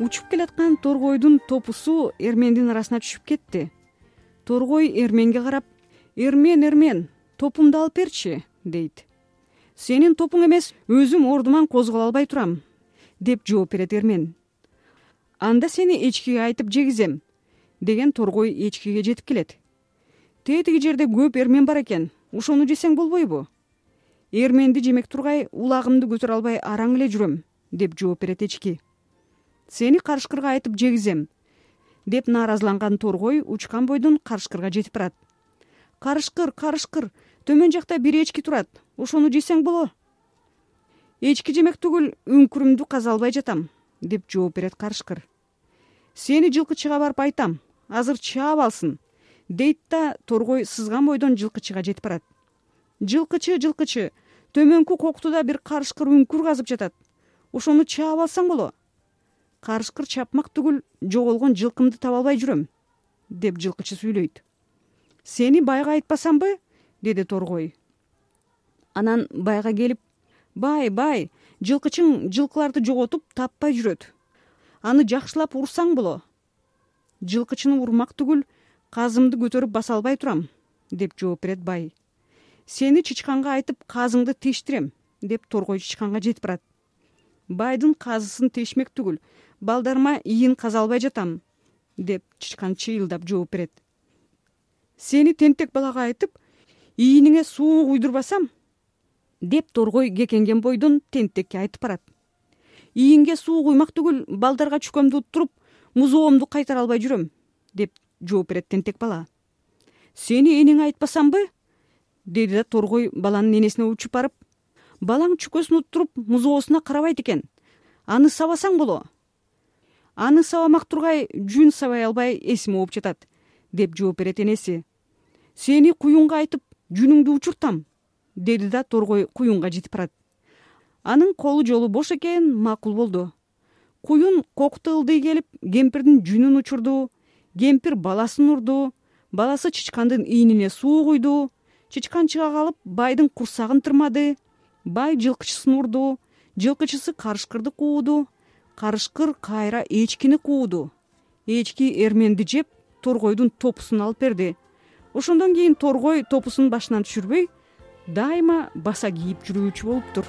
учуп келаткан торгойдун топусу эрмендин арасына түшүп кетти. Торгой эрменге карап эрмен эрмен топумду алып берчи дейт. Сенин топуң эмес өзүм ордуман козголо албай турам деп жооп берет эрмен. Анда сени эчкиге айтып жегизем деген торгой эчкиге жетип келет. Тетиги жерде көп эрмен бар экен ошону жесең болбойбу эрменди жемек тургай улагымды көтөрө албай араң эле жүрөм деп жооп берет эчки сени карышкырга айтып жегизем деп нааразыланган торгой учкан бойдон карышкырга жетип барат карышкыр карышкыр төмөн жакта бир эчки турат ошону жесең боло эчки жемек түгүл үңкүрүмдү каза албай жатам деп жооп берет карышкыр. Сени жылкычыга барып айтам азыр чаап алсын дейт да торгой сызган бойдон жылкычыга жетип барат. Жылкычы жылкычы төмөнкү коктуда бир карышкыр үңкүр казып жатат ошону чаап алсаң боло карышкыр чапмак түгүл жоголгон жылкымды таба албай жүрөм деп жылкычы сүйлөйт. Сени байга айтпасамбы деди торгой. Анан байга келип бай бай жылкычың жылкыларды жоготуп таппай жүрөт. Аны жакшылап урсаң боло. Жылкычыны урмак түгүл казымды көтөрүп баса албай турам деп жооп берет бай. Сени чычканга айтып казыңды тештирем деп торгой чычканга жетип барат байдын казысын тешмек түгүл. Балдарыма ийин каза албай жатам деп чычкан чыйылдап жооп берет. Сени тентек балага айтып ийиниңе суу куйдурбасам деп торгой кекенген бойдон тентекке айтып барат. Ийиңге суу куймак түгүл балдарга чүкөмдү уттуруп музоомду кайтара албай жүрөм деп жооп берет тентек бала. Сени энеңе айтпасамбы деди да торгой баланын энесине учуп барып балаң чүкөсүн уттуруп музоосуна карабайт экен. Аны сабасаң боло. Аны сабамак тургай жүн сабай албай эсим ооп жатат деп жооп берет энеси. Сени куюнга айтып жүнүңдү учуртам деди да торгой куюнга жетип барат. Анын колу жолу бош экен макул болду. Куюн кокту ылдый келип кемпирдин жүнүн учурду кемпир баласын урду баласы чычкандын ийинине суу куйду чычкан чыга калып байдын курсагын тырмады бай жылкычысын урду жылкычысы карышкырды кууду карышкыр кайра эчкини кууду. Эчки эрменди жеп торгойдун топусун алып берди. Ошондон кийин торгой топусун башынан түшүрбөй дайыма баса кийип жүрүүчү болуптур